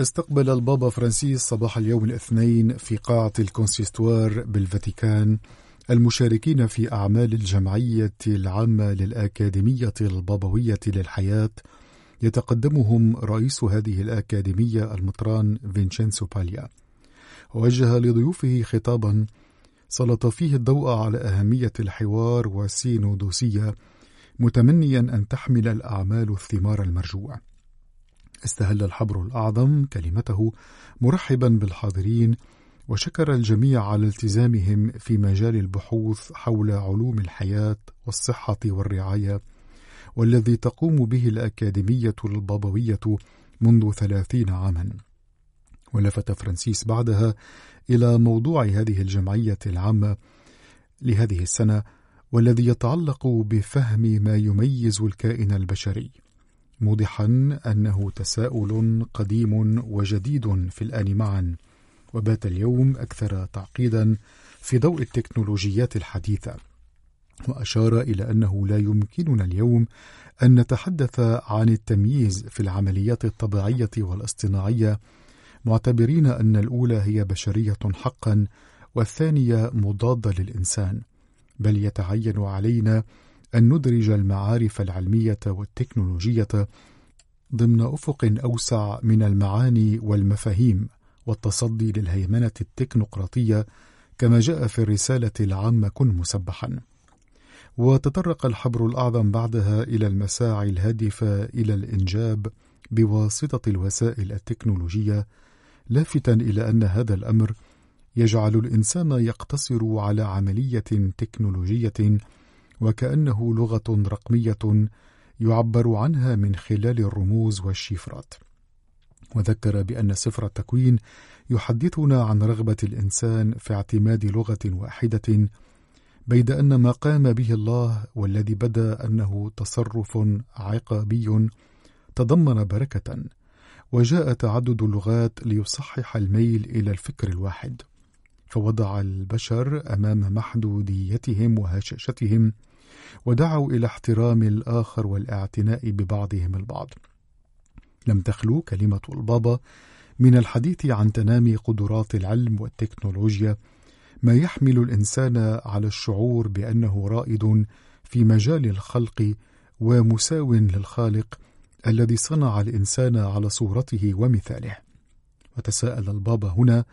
استقبل البابا فرانسيس صباح اليوم الاثنين في قاعة الكونسيستوار بالفاتيكان المشاركين في أعمال الجمعية العامة للأكاديمية البابوية للحياة. يتقدمهم رئيس هذه الأكاديمية المطران فينشينسو باليا. ووجه لضيوفه خطابا سلط فيه الضوء على أهمية الحوار والسينودوسية متمنيا أن تحمل الأعمال الثمار المرجوة استهل الحبر الأعظم كلمته مرحبا بالحاضرين وشكر الجميع على التزامهم في مجال البحوث حول علوم الحياة والصحة والرعاية والذي تقوم به الأكاديمية البابوية منذ ثلاثين عاما. ولفت فرانسيس بعدها إلى موضوع هذه الجمعية العامة لهذه السنة والذي يتعلق بفهم ما يميز الكائن البشري. موضحا أنه تساؤل قديم وجديد في الآن معا وبات اليوم أكثر تعقيدا في ضوء التكنولوجيات الحديثة. وأشار إلى أنه لا يمكننا اليوم أن نتحدث عن التمييز في العمليات الطبيعية والاصطناعية معتبرين أن الأولى هي بشرية حقا والثانية مضادة للإنسان بل يتعين علينا أن ندرج المعارف العلمية والتكنولوجية ضمن أفق أوسع من المعاني والمفاهيم والتصدي للهيمنة التكنقراطية كما جاء في الرسالة العامة كن مسبحا. وتطرق الحبر الأعظم بعدها إلى المساعي الهادفة إلى الإنجاب بواسطة الوسائل التكنولوجية لافتا إلى أن هذا الأمر يجعل الإنسان يقتصر على عملية تكنولوجية وكأنه لغة رقمية يعبر عنها من خلال الرموز والشفرات. وذكر بأن سفر التكوين يحدثنا عن رغبة الإنسان في اعتماد لغة واحدة بيد أن ما قام به الله والذي بدا أنه تصرف عقابي تضمن بركة وجاء تعدد اللغات ليصحح الميل إلى الفكر الواحد. فوضع البشر أمام محدوديتهم وهشاشتهم ودعوا إلى احترام الآخر والاعتناء ببعضهم البعض. لم تخلو كلمة البابا من الحديث عن تنامي قدرات العلم والتكنولوجيا ما يحمل الإنسان على الشعور بأنه رائد في مجال الخلق ومساو للخالق الذي صنع الإنسان على صورته ومثاله. وتساءل البابا هنا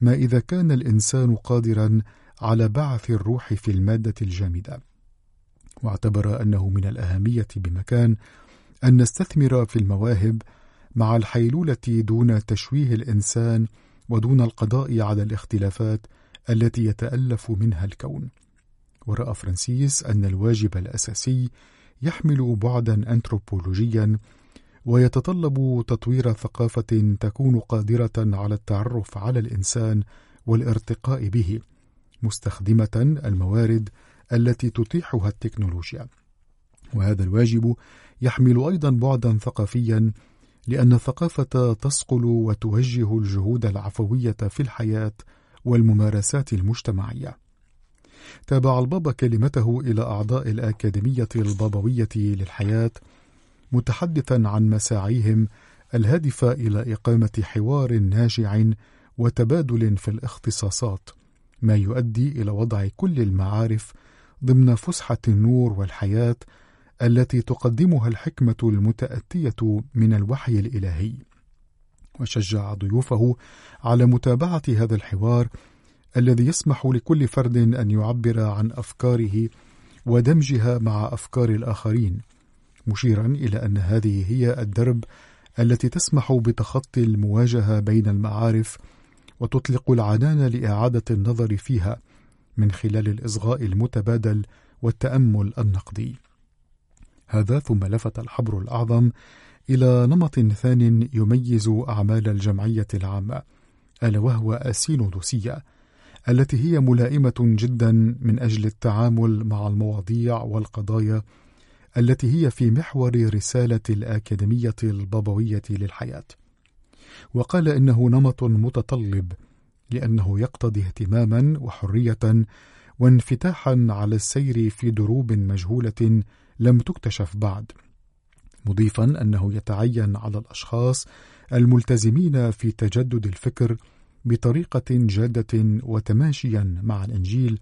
ما إذا كان الإنسان قادرا على بعث الروح في المادة الجامدة؟ واعتبر أنه من الأهمية بمكان أن نستثمر في المواهب مع الحيلولة دون تشويه الإنسان ودون القضاء على الاختلافات التي يتألف منها الكون. ورأى فرانسيس أن الواجب الأساسي يحمل بعدا أنثروبولوجيا ويتطلب تطوير ثقافة تكون قادرة على التعرف على الإنسان والارتقاء به مستخدمة الموارد التي تتيحها التكنولوجيا وهذا الواجب يحمل أيضا بعدا ثقافيا لأن الثقافة تصقل وتوجه الجهود العفوية في الحياة والممارسات المجتمعية. تابع البابا كلمته إلى أعضاء الأكاديمية البابوية للحياة متحدثا عن مساعيهم الهادفة إلى إقامة حوار ناجع وتبادل في الاختصاصات، ما يؤدي إلى وضع كل المعارف ضمن فسحة النور والحياة التي تقدمها الحكمة المتأتية من الوحي الإلهي. وشجع ضيوفه على متابعة هذا الحوار الذي يسمح لكل فرد أن يعبر عن أفكاره ودمجها مع أفكار الآخرين مشيرا إلى أن هذه هي الدرب التي تسمح بتخطي المواجهة بين المعارف وتطلق العنان لإعادة النظر فيها من خلال الإصغاء المتبادل والتأمل النقدي. هذا ثم لفت الحبر الأعظم إلى نمط ثان يميز أعمال الجمعية العامة، ألا وهو السينودوسية، التي هي ملائمة جدا من أجل التعامل مع المواضيع والقضايا التي هي في محور رسالة الأكاديمية البابوية للحياة. وقال إنه نمط متطلب لأنه يقتضي اهتماما وحرية وانفتاحا على السير في دروب مجهولة لم تكتشف بعد. مضيفا أنه يتعين على الأشخاص الملتزمين في تجدد الفكر بطريقة جادة وتماشيا مع الإنجيل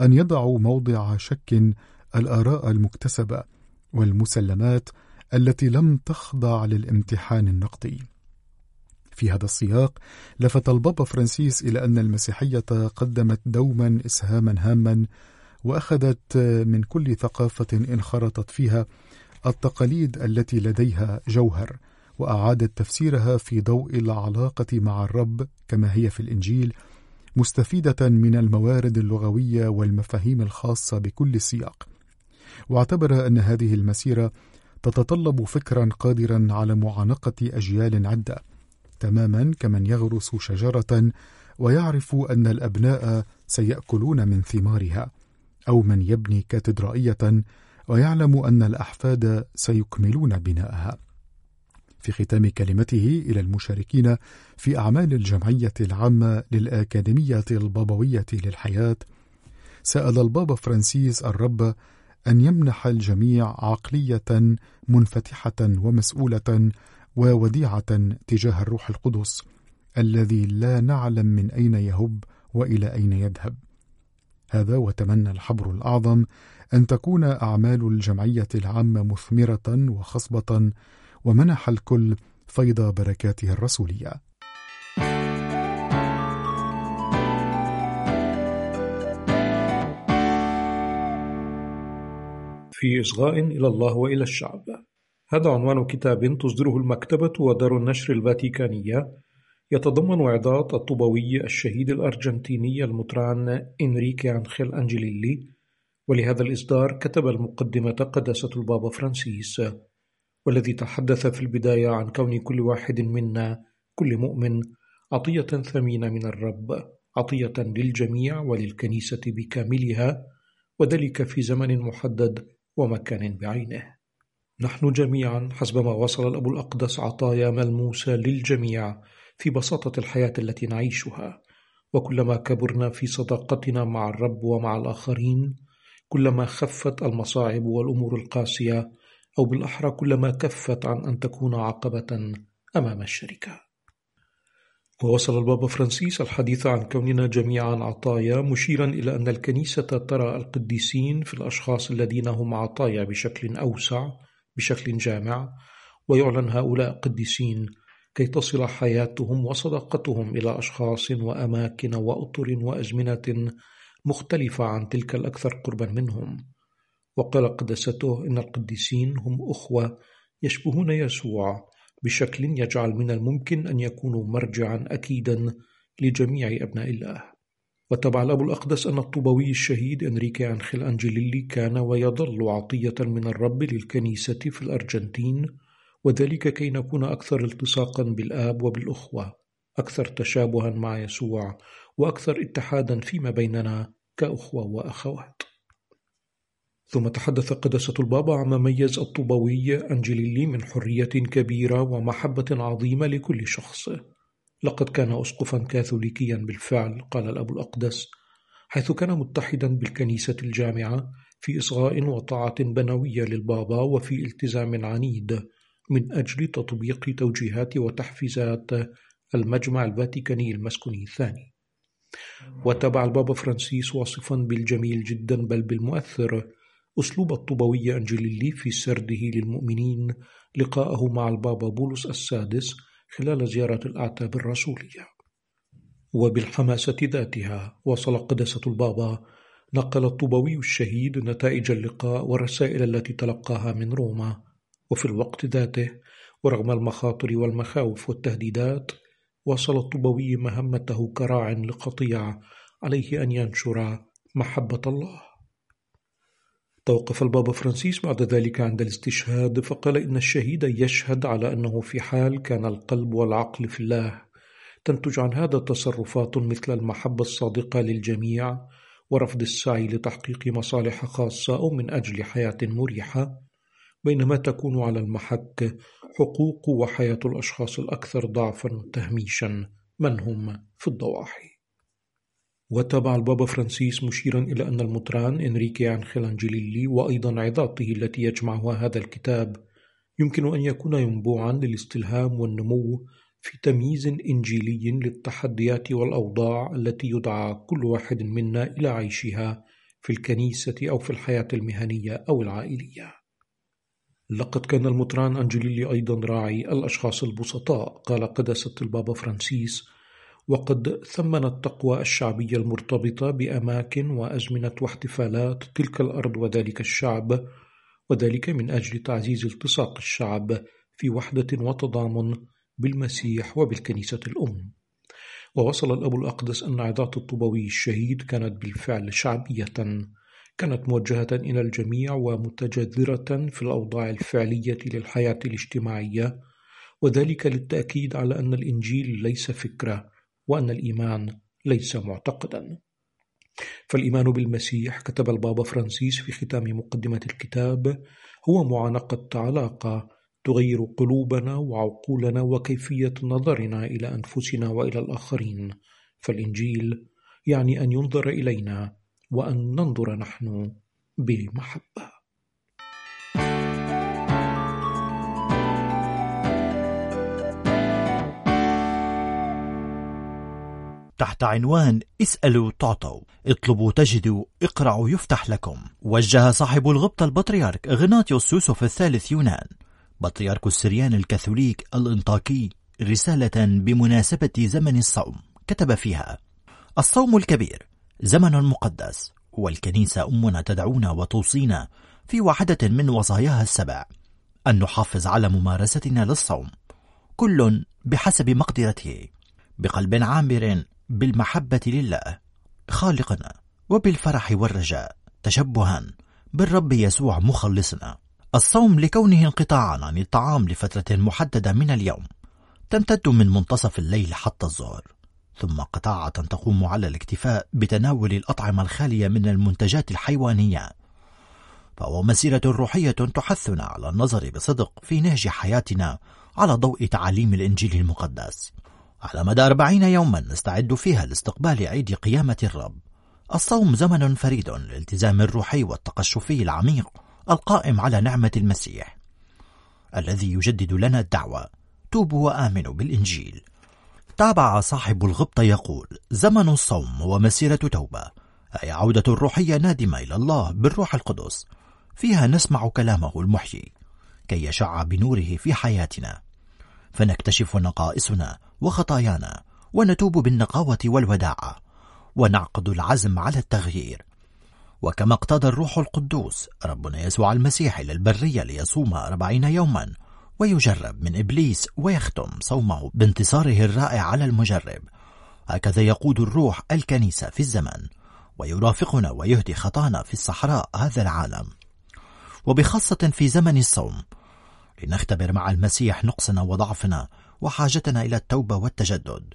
أن يضعوا موضع شك الآراء المكتسبة والمسلمات التي لم تخضع للامتحان النقدي. في هذا السياق لفت البابا فرانسيس إلى أن المسيحية قدمت دوما إسهاما هاما وأخذت من كل ثقافة انخرطت فيها التقاليد التي لديها جوهر وأعادت تفسيرها في ضوء العلاقة مع الرب كما هي في الإنجيل مستفيدة من الموارد اللغوية والمفاهيم الخاصة بكل سياق. واعتبر أن هذه المسيرة تتطلب فكرا قادرا على معانقة أجيال عدة. تماما كمن يغرس شجرة ويعرف أن الأبناء سيأكلون من ثمارها أو من يبني كاتدرائية ويعلم أن الأحفاد سيكملون بناءها. في ختام كلمته إلى المشاركين في أعمال الجمعية العامة للأكاديمية البابوية للحياة، سأل البابا فرانسيس الرب أن يمنح الجميع عقلية منفتحة ومسؤولة ووديعة تجاه الروح القدس الذي لا نعلم من أين يهب وإلى أين يذهب. هذا وتمنى الحبر الأعظم أن تكون أعمال الجمعية العامة مثمرة وخصبة ومنح الكل فيض بركاته الرسولية. في إصغاء إلى الله وإلى الشعب هذا عنوان كتاب تصدره المكتبة ودار النشر الفاتيكانية يتضمن إعداد الطوبوي الشهيد الأرجنتيني المطران إنريكي أنخيل أنجليلي ولهذا الإصدار كتب المقدمة قداسة البابا فرانسيس والذي تحدث في البداية عن كون كل واحد منا كل مؤمن عطية ثمينة من الرب عطية للجميع وللكنيسة بكاملها وذلك في زمن محدد ومكان بعينه. نحن جميعا حسب ما وصل الأب الأقدس عطايا ملموسة للجميع في بساطة الحياة التي نعيشها. وكلما كبرنا في صداقتنا مع الرب ومع الآخرين كلما خفت المصاعب والأمور القاسية أو بالأحرى كلما كفت عن أن تكون عقبة أمام الشركة. ووصل البابا فرانسيس الحديث عن كوننا جميعا عطايا مشيرا إلى أن الكنيسة ترى القديسين في الأشخاص الذين هم عطايا بشكل أوسع بشكل جامع ويعلن هؤلاء قديسين كي تصل حياتهم وصداقتهم إلى أشخاص وأماكن وأطر وأزمنة مختلفة عن تلك الأكثر قربا منهم. وقال قدسته إن القديسين هم أخوة يشبهون يسوع بشكل يجعل من الممكن أن يكونوا مرجعا أكيدا لجميع أبناء الله. وتبع الأب الأقدس أن الطوبوي الشهيد أنريكي أنخيل أنجليلي كان ويظل عطية من الرب للكنيسة في الأرجنتين وذلك كي نكون أكثر التصاقا بالآب وبالأخوة أكثر تشابها مع يسوع وأكثر اتحادا فيما بيننا كأخوة وأخوات. ثم تحدث قداسة البابا عما ميز الطوبوي أنجليلي من حرية كبيرة ومحبة عظيمة لكل شخص. لقد كان أسقفا كاثوليكيا بالفعل قال الأب الأقدس حيث كان متحدا بالكنيسة الجامعة في إصغاء وطاعة بنوية للبابا وفي التزام عنيد من أجل تطبيق توجيهات وتحفيزات المجمع الفاتيكاني المسكوني الثاني. وتابع البابا فرانسيس واصفا بالجميل جدا بل بالمؤثر أسلوب الطوبوي أنجليلي في سرده للمؤمنين لقاءه مع البابا بولس السادس خلال زيارة الأعتاب الرسولية. وبالحماسة ذاتها واصل قداسة البابا نقل الطوبوي الشهيد نتائج اللقاء والرسائل التي تلقاها من روما. وفي الوقت ذاته ورغم المخاطر والمخاوف والتهديدات واصل الطوبوي مهمته كراع لقطيع عليه أن ينشر محبة الله. توقف البابا فرانسيس بعد ذلك عند الاستشهاد فقال إن الشهيد يشهد على أنه في حال كان القلب والعقل في الله. تنتج عن هذا تصرفات مثل المحبة الصادقة للجميع ورفض السعي لتحقيق مصالح خاصة أو من أجل حياة مريحة بينما تكون على المحك حقوق وحياة الأشخاص الأكثر ضعفا وتهميشا من هم في الضواحي. وتابع البابا فرانسيس مشيرا إلى أن المطران إنريكي أنخيل أنجيليلي وأيضا عظاته التي يجمعها هذا الكتاب يمكن أن يكون ينبوعا للاستلهام والنمو في تمييز إنجيلي للتحديات والأوضاع التي يدعى كل واحد منا إلى عيشها في الكنيسة أو في الحياة المهنية أو العائلية. لقد كان المطران أنجليلي أيضا راعي الأشخاص البسطاء قال قداسة البابا فرانسيس وقد ثمن التقوى الشعبية المرتبطة بأماكن وأزمنة واحتفالات تلك الأرض وذلك الشعب وذلك من أجل تعزيز التصاق الشعب في وحدة وتضامن بالمسيح وبالكنيسة الأم. ووصل الأب الأقدس أن عظات الطوبوي الشهيد كانت بالفعل شعبية كانت موجهة إلى الجميع ومتجذرة في الأوضاع الفعلية للحياة الاجتماعية وذلك للتأكيد على أن الإنجيل ليس فكرة وأن الإيمان ليس معتقدا. فالإيمان بالمسيح كتب البابا فرانسيس في ختام مقدمة الكتاب هو معانقة علاقة تغير قلوبنا وعقولنا وكيفية نظرنا إلى أنفسنا وإلى الآخرين. فالإنجيل يعني أن ينظر إلينا وأن ننظر نحن بمحبة. تحت عنوان اسألوا تعطوا اطلبوا تجدوا اقرعوا يفتح لكم. وجه صاحب الغبطة البطريرك غناطيوس يوسف الثالث يونان. بطريرك السريان الكاثوليك الإنطاكي رسالة بمناسبة زمن الصوم. كتب فيها الصوم الكبير زمن مقدس والكنيسة أمنا تدعونا وتوصينا في واحدة من وصاياها السبع. أن نحافظ على ممارستنا للصوم. كل بحسب مقدرته. بقلب عامر بالمحبة لله خالقنا وبالفرح والرجاء تشبها بالرب يسوع مخلصنا. الصوم لكونه انقطاعا عن الطعام لفترة محددة من اليوم تمتد من منتصف الليل حتى الظهر. ثم قطاعة تقوم على الاكتفاء بتناول الأطعمة الخالية من المنتجات الحيوانية. فهو مسيرة روحية تحثنا على النظر بصدق في نهج حياتنا على ضوء تعاليم الإنجيل المقدس. على مدى أربعين يوما نستعد فيها لاستقبال عيد قيامة الرب. الصوم زمن فريد للالتزام الروحي والتقشفي العميق القائم على نعمة المسيح الذي يجدد لنا الدعوة. توبوا وآمنوا بالإنجيل. تابع صاحب الغبطة يقول زمن الصوم هو مسيرة توبة أي عودة روحية نادمة إلى الله بالروح القدس. فيها نسمع كلامه المحيي كي يشع بنوره في حياتنا. فنكتشف نقائصنا وخطايانا ونتوب بالنقاوة والوداعة ونعقد العزم على التغيير. وكما اقتضى الروح القدوس ربنا يسوع المسيح إلى البرية ليصوم أربعين يوما ويجرب من إبليس ويختم صومه بانتصاره الرائع على المجرب. هكذا يقود الروح الكنيسة في الزمن ويرافقنا ويهدي خطانا في الصحراء هذا العالم. وبخاصة في زمن الصوم لنختبر مع المسيح نقصنا وضعفنا وحاجتنا إلى التوبة والتجدد.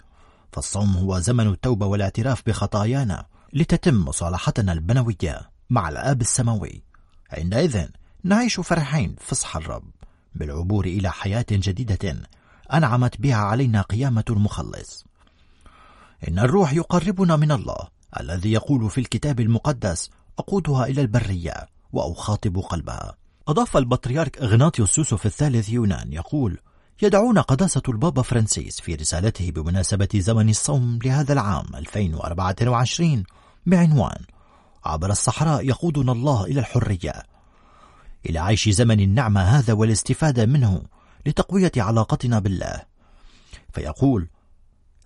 فالصوم هو زمن التوبة والاعتراف بخطايانا لتتم مصالحتنا البنوية مع الآب السماوي. عندئذ نعيش فرحين فصح الرب بالعبور إلى حياة جديدة أنعمت بها علينا قيامة المخلص. إن الروح يقربنا من الله الذي يقول في الكتاب المقدس أقودها إلى البرية وأخاطب قلبها. أضاف البطريرك إغناطيوس يوسف الثالث يونان يقول يدعون قداسة البابا فرانسيس في رسالته بمناسبة زمن الصوم لهذا العام 2024 بعنوان عبر الصحراء يقودنا الله إلى الحرية إلى عيش زمن النعمة هذا والاستفادة منه لتقوية علاقتنا بالله فيقول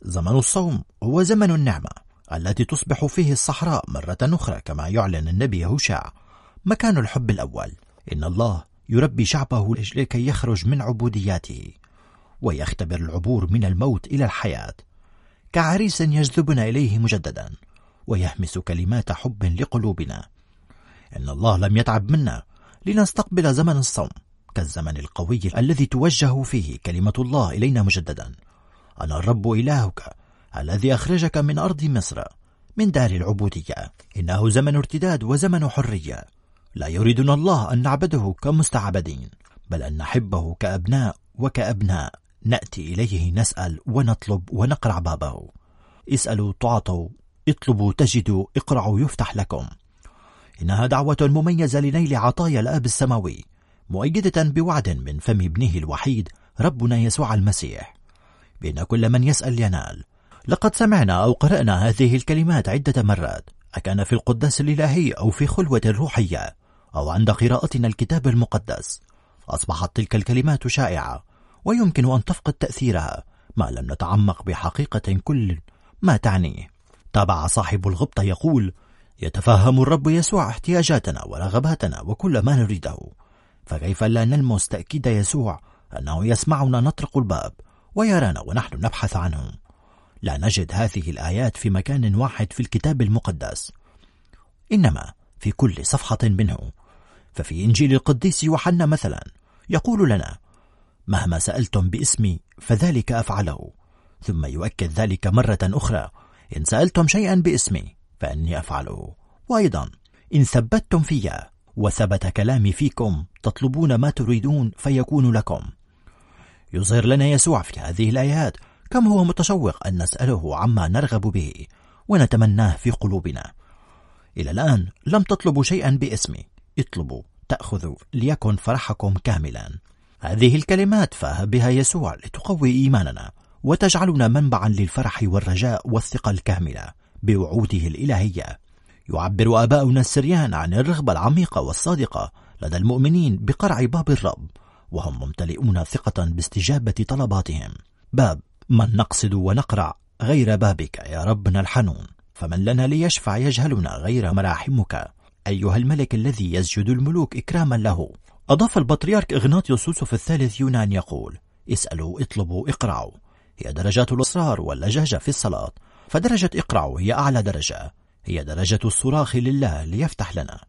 زمن الصوم هو زمن النعمة التي تصبح فيه الصحراء مرة أخرى كما يعلن النبي هوشع مكان الحب الأول إن الله يربي شعبه لكي يخرج من عبودياته ويختبر العبور من الموت إلى الحياة. كعريس يجذبنا إليه مجددا ويهمس كلمات حب لقلوبنا. إن الله لم يتعب منا لنستقبل زمن الصوم كالزمن القوي الذي توجه فيه كلمة الله إلينا مجددا. أنا الرب إلهك الذي أخرجك من أرض مصر من دار العبودية. إنه زمن ارتداد وزمن حرية. لا يريدنا الله أن نعبده كمستعبدين بل أن نحبه كأبناء وكأبناء. نأتي إليه نسأل ونطلب ونقرع بابه. اسألوا تعطوا اطلبوا تجدوا اقرعوا يفتح لكم. إنها دعوة مميزة لنيل عطايا الآب السماوي مؤيدة بوعد من فم ابنه الوحيد ربنا يسوع المسيح. بأن كل من يسأل ينال. لقد سمعنا أو قرأنا هذه الكلمات عدة مرات. أكان في القداس الإلهي أو في خلوة روحية. أو عند قراءتنا الكتاب المقدس. أصبحت تلك الكلمات شائعة ويمكن أن تفقد تأثيرها ما لم نتعمق بحقيقة كل ما تعنيه. تابع صاحب الغبطة يقول يتفهم الرب يسوع احتياجاتنا ورغباتنا وكل ما نريده. فكيف لا نلمس تأكيد يسوع أنه يسمعنا نطرق الباب ويرانا ونحن نبحث عنه؟ لا نجد هذه الآيات في مكان واحد في الكتاب المقدس. إنما في كل صفحة منه ففي إنجيل القديس يوحنا مثلا؟ يقول لنا مهما سألتم باسمي فذلك أفعله. ثم يؤكد ذلك مرة أخرى إن سألتم شيئا باسمي فأني أفعله. وأيضا إن ثبتتم في وثبت كلامي فيكم تطلبون ما تريدون فيكون لكم. يظهر لنا يسوع في هذه الآيات كم هو متشوق أن نسأله عما نرغب به ونتمناه في قلوبنا. إلى الآن لم تطلبوا شيئا باسمي اطلبوا. تأخذوا ليكن فرحكم كاملا. هذه الكلمات فاه بها يسوع لتقوي إيماننا وتجعلنا منبعا للفرح والرجاء والثقة الكاملة بوعوده الإلهية. يعبر آباؤنا السريان عن الرغبة العميقة والصادقة لدى المؤمنين بقرع باب الرب وهم ممتلئون ثقة باستجابة طلباتهم. باب من نقصد ونقرع غير بابك يا ربنا الحنون. فمن لنا ليشفع يجهلنا غير مراحمك. أيها الملك الذي يسجد الملوك إكراما له. أضاف البطريرك إغناطيوس يوسف الثالث يونان يقول اسألوا اطلبوا اقرعوا هي درجات الإصرار واللجاجة في الصلاة. فدرجة اقرعوا هي أعلى درجة. هي درجة الصراخ لله ليفتح لنا.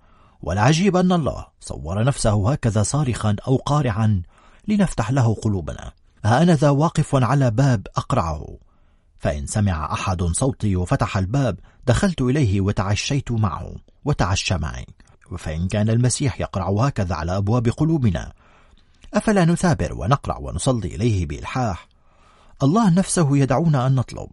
والعجيب أن الله صور نفسه هكذا صارخا أو قارعا لنفتح له قلوبنا. ها أنا ذا واقف على باب أقرعه. فإن سمع أحد صوتي وفتح الباب دخلت إليه وتعشيت معه. وتعشى معي. فإن كان المسيح يقرع هكذا على أبواب قلوبنا أفلا نثابر ونقرع ونصلي إليه بإلحاح؟ الله نفسه يدعونا أن نطلب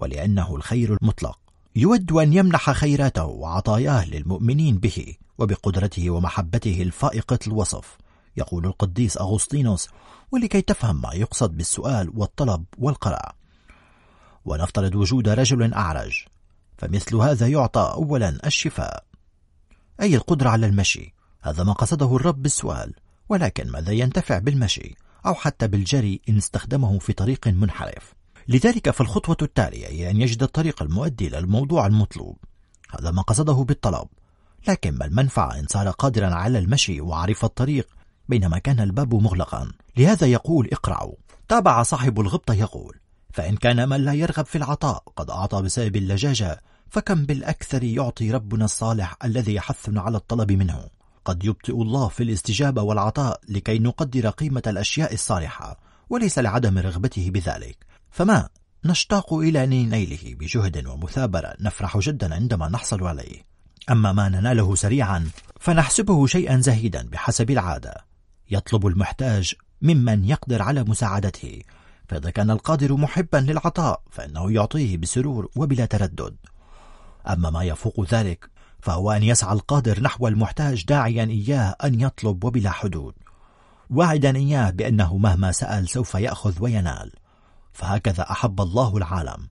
ولأنه الخير المطلق. يود أن يمنح خيراته وعطاياه للمؤمنين به وبقدرته ومحبته الفائقة الوصف يقول القديس أغسطينوس ولكي تفهم ما يقصد بالسؤال والطلب والقرع ونفترض وجود رجل أعرج فمثل هذا يعطى أولا الشفاء. أي القدرة على المشي. هذا ما قصده الرب بالسؤال. ولكن ماذا ينتفع بالمشي؟ أو حتى بالجري إن استخدمه في طريق منحرف. لذلك فالخطوة التالية هي أن يجد الطريق المؤدي إلى الموضوع المطلوب. هذا ما قصده بالطلب. لكن ما المنفعة إن صار قادرا على المشي وعرف الطريق بينما كان الباب مغلقا؟ لهذا يقول اقرعوا تابع صاحب الغبطة يقول فإن كان من لا يرغب في العطاء قد أعطى بسبب اللجاجة فكم بالأكثر يعطي ربنا الصالح الذي يحثنا على الطلب منه؟ قد يبطئ الله في الاستجابة والعطاء لكي نقدر قيمة الأشياء الصالحة وليس لعدم رغبته بذلك. فما نشتاق إلى نيله بجهد ومثابرة نفرح جدا عندما نحصل عليه. أما ما نناله سريعا فنحسبه شيئا زهيدا بحسب العادة. يطلب المحتاج ممن يقدر على مساعدته. فإذا كان القادر محبا للعطاء فإنه يعطيه بسرور وبلا تردد. أما ما يفوق ذلك فهو أن يسعى القادر نحو المحتاج داعيا إياه أن يطلب وبلا حدود. واعدا إياه بأنه مهما سأل سوف يأخذ وينال. فهكذا أحب الله العالم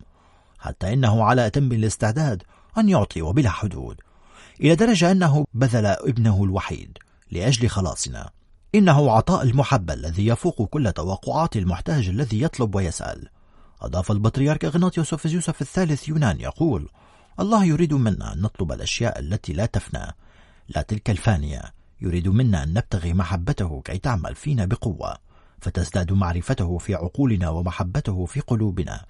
حتى إنه على أتم الاستعداد أن يعطي وبلا حدود. إلى درجة أنه بذل ابنه الوحيد لأجل خلاصنا. إنه عطاء المحبة الذي يفوق كل توقعات المحتاج الذي يطلب ويسأل. أضاف البطريرك إغناطيوس يوسف الثالث يونان يقول الله يريد منا أن نطلب الأشياء التي لا تفنى. لا تلك الفانية. يريد منا أن نبتغي محبته كي تعمل فينا بقوة. فتزداد معرفته في عقولنا ومحبته في قلوبنا.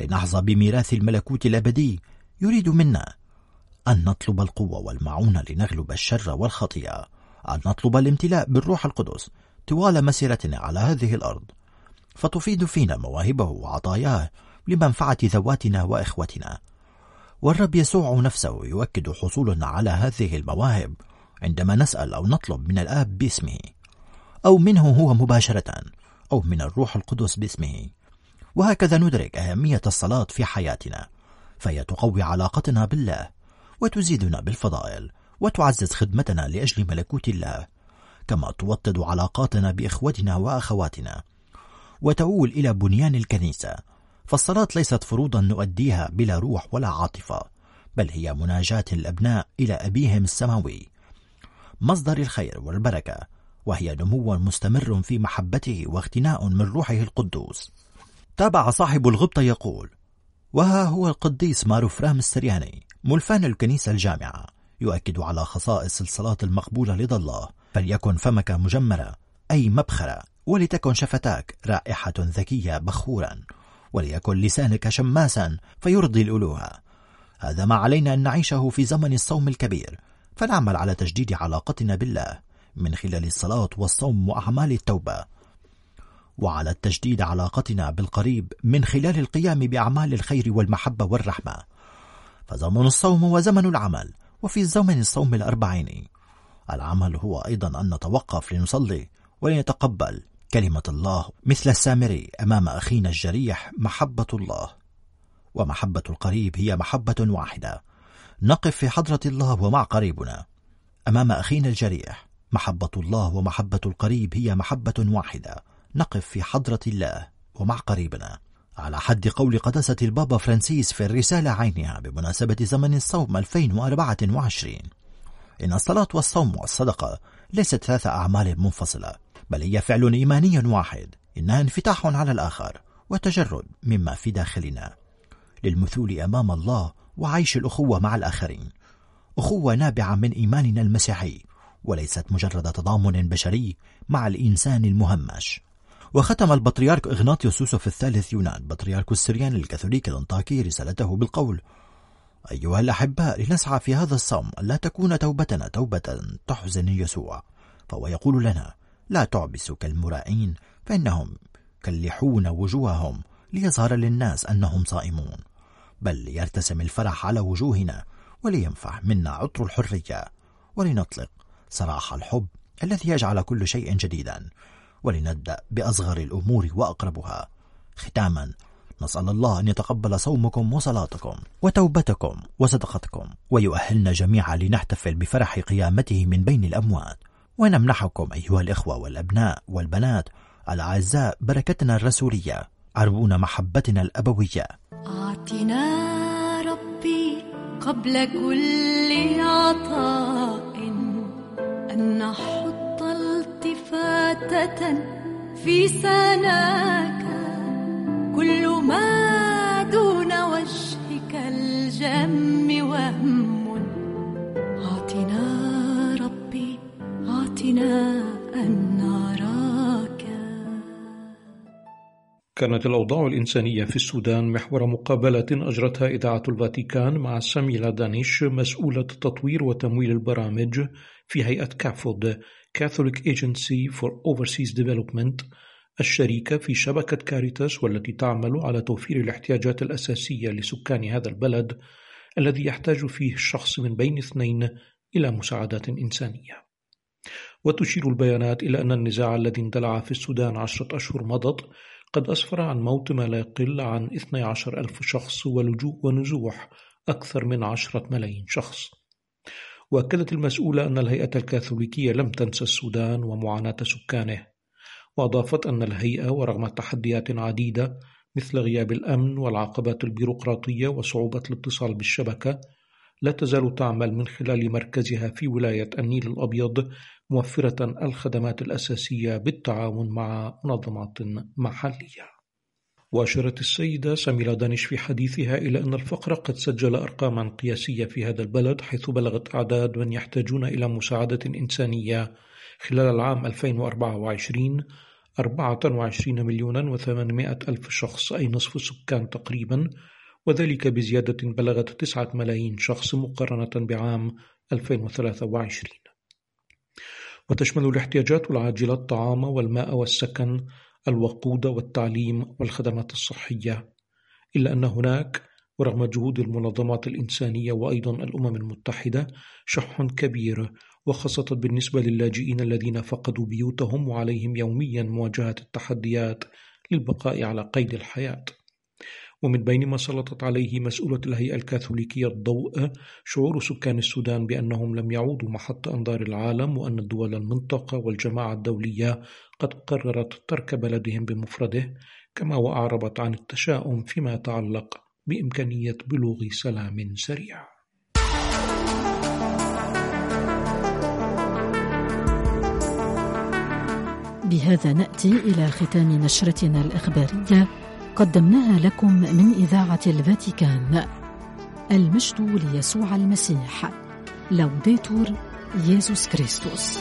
لنحظى بميراث الملكوت الأبدي. يريد منا أن نطلب القوة والمعونة لنغلب الشر والخطيئة. أن نطلب الامتلاء بالروح القدس طوال مسيرتنا على هذه الأرض. فتفيد فينا مواهبه وعطاياه لمنفعة ذواتنا وإخوتنا. والرب يسوع نفسه يؤكد حصولنا على هذه المواهب عندما نسأل أو نطلب من الآب باسمه أو منه هو مباشرة أو من الروح القدس باسمه. وهكذا ندرك أهمية الصلاة في حياتنا فهي تقوي علاقتنا بالله وتزيدنا بالفضائل وتعزز خدمتنا لأجل ملكوت الله كما توطد علاقاتنا بإخوتنا وأخواتنا وتؤول إلى بنيان الكنيسة فالصلاة ليست فروضا نؤديها بلا روح ولا عاطفة بل هي مناجاة الأبناء إلى أبيهم السماوي. مصدر الخير والبركة وهي نمو مستمر في محبته واغتناء من روحه القدوس. تابع صاحب الغبطة يقول وها هو القديس ماروفرام السرياني ملفان الكنيسة الجامعة يؤكد على خصائص الصلاة المقبولة لدى الله. فليكن فمك مجمرة أي مبخرة ولتكن شفتاك رائحة ذكية بخورا. وليكن لسانك شماسا فيرضي الألوهة. هذا ما علينا أن نعيشه في زمن الصوم الكبير. فنعمل على تجديد علاقتنا بالله من خلال الصلاة والصوم وأعمال التوبة. وعلى التجديد علاقتنا بالقريب من خلال القيام بأعمال الخير والمحبة والرحمة. فزمن الصوم وزمن العمل وفي زمن الصوم الأربعين. العمل هو أيضا أن نتوقف لنصلي ولنتقبل كلمة الله مثل السامري أمام أخينا الجريح محبة الله. ومحبة القريب هي محبة واحدة. نقف في حضرة الله ومع قريبنا. أمام أخينا الجريح محبة الله ومحبة القريب هي محبة واحدة. نقف في حضرة الله ومع قريبنا. على حد قول قداسة البابا فرانسيس في الرسالة عينها بمناسبة زمن الصوم 2024 إن الصلاة والصوم والصدقة ليست ثلاث أعمال منفصلة. بل هي فعل إيماني واحد إنها انفتاح على الآخر وتجرد مما في داخلنا. للمثول أمام الله وعيش الأخوة مع الآخرين. أخوة نابعة من إيماننا المسيحي وليست مجرد تضامن بشري مع الإنسان المهمش. وختم البطريرك إغناطيوس يوسف الثالث يونان بطريرك السريان الكاثوليكي الأنطاكي رسالته بالقول أيها الأحباء لنسعى في هذا الصوم ألا تكون توبتنا توبة تحزن يسوع. فهو يقول لنا لا تعبسوا كالمرائين فإنهم كلحون وجوههم ليظهر للناس أنهم صائمون. بل ليرتسم الفرح على وجوهنا ولينفح منا عطر الحرية. ولنطلق صراح الحب الذي يجعل كل شيء جديدا. ولنبدأ بأصغر الأمور وأقربها. ختاما نسأل الله أن يتقبل صومكم وصلاتكم وتوبتكم وصدقتكم ويؤهلنا جميعا لنحتفل بفرح قيامته من بين الأموات. ونمنحكم أيها الإخوة والأبناء والبنات الأعزاء بركتنا الرسولية عربون محبتنا الأبوية. أعطنا ربي قبل كل عطاء أن نحط التفاتة في سناك كانت الأوضاع الإنسانية في السودان محور مقابلة أجرتها إذاعة الفاتيكان مع ساميلا دانيش مسؤولة تطوير وتمويل البرامج في هيئة CAFOD Catholic Agency for Overseas Development الشريكة في شبكة كاريتاس والتي تعمل على توفير الاحتياجات الأساسية لسكان هذا البلد الذي يحتاج فيه الشخص من بين اثنين إلى مساعدات إنسانية. وتشير البيانات إلى أن النزاع الذي اندلع في السودان عشرة أشهر مضت قد أسفر عن موت ما لا يقل عن 12 ألف شخص ولجوء ونزوح أكثر من عشرة ملايين شخص. وأكدت المسؤولة أن الهيئة الكاثوليكية لم تنسى السودان ومعاناة سكانه وأضافت أن الهيئة ورغم تحديات عديدة مثل غياب الأمن والعقبات البيروقراطية وصعوبة الاتصال بالشبكة لا تزال تعمل من خلال مركزها في ولاية النيل الأبيض موفرة الخدمات الأساسية بالتعاون مع منظمات محلية. وأشارت السيدة ساميلا دانيش في حديثها إلى أن الفقر قد سجل أرقاما قياسية في هذا البلد حيث بلغت أعداد من يحتاجون إلى مساعدة إنسانية خلال العام 2024 24 مليونا وثمانمائة ألف شخص أي نصف السكان تقريبا وذلك بزيادة بلغت تسعة ملايين شخص مقارنة بعام 2023 وتشمل الاحتياجات العاجلة الطعام والماء والسكن الوقود والتعليم والخدمات الصحية. إلا أن هناك ورغم جهود المنظمات الإنسانية وأيضا الأمم المتحدة شح كبير وخاصة بالنسبة للاجئين الذين فقدوا بيوتهم وعليهم يوميا مواجهة التحديات للبقاء على قيد الحياة. ومن بين ما سلطت عليه مسؤولة الهيئة الكاثوليكية الضوء شعور سكان السودان بأنهم لم يعودوا محط أنظار العالم وأن الدول المنطقة والجماعة الدولية قد قررت ترك بلدهم بمفرده كما وأعربت عن التشاؤم فيما يتعلق بإمكانية بلوغ سلام سريع. بهذا نأتي إلى ختام نشرتنا الإخبارية. قدمناها لكم من إذاعة الفاتيكان. المجد ليسوع المسيح. لوديتور يسوع كريستوس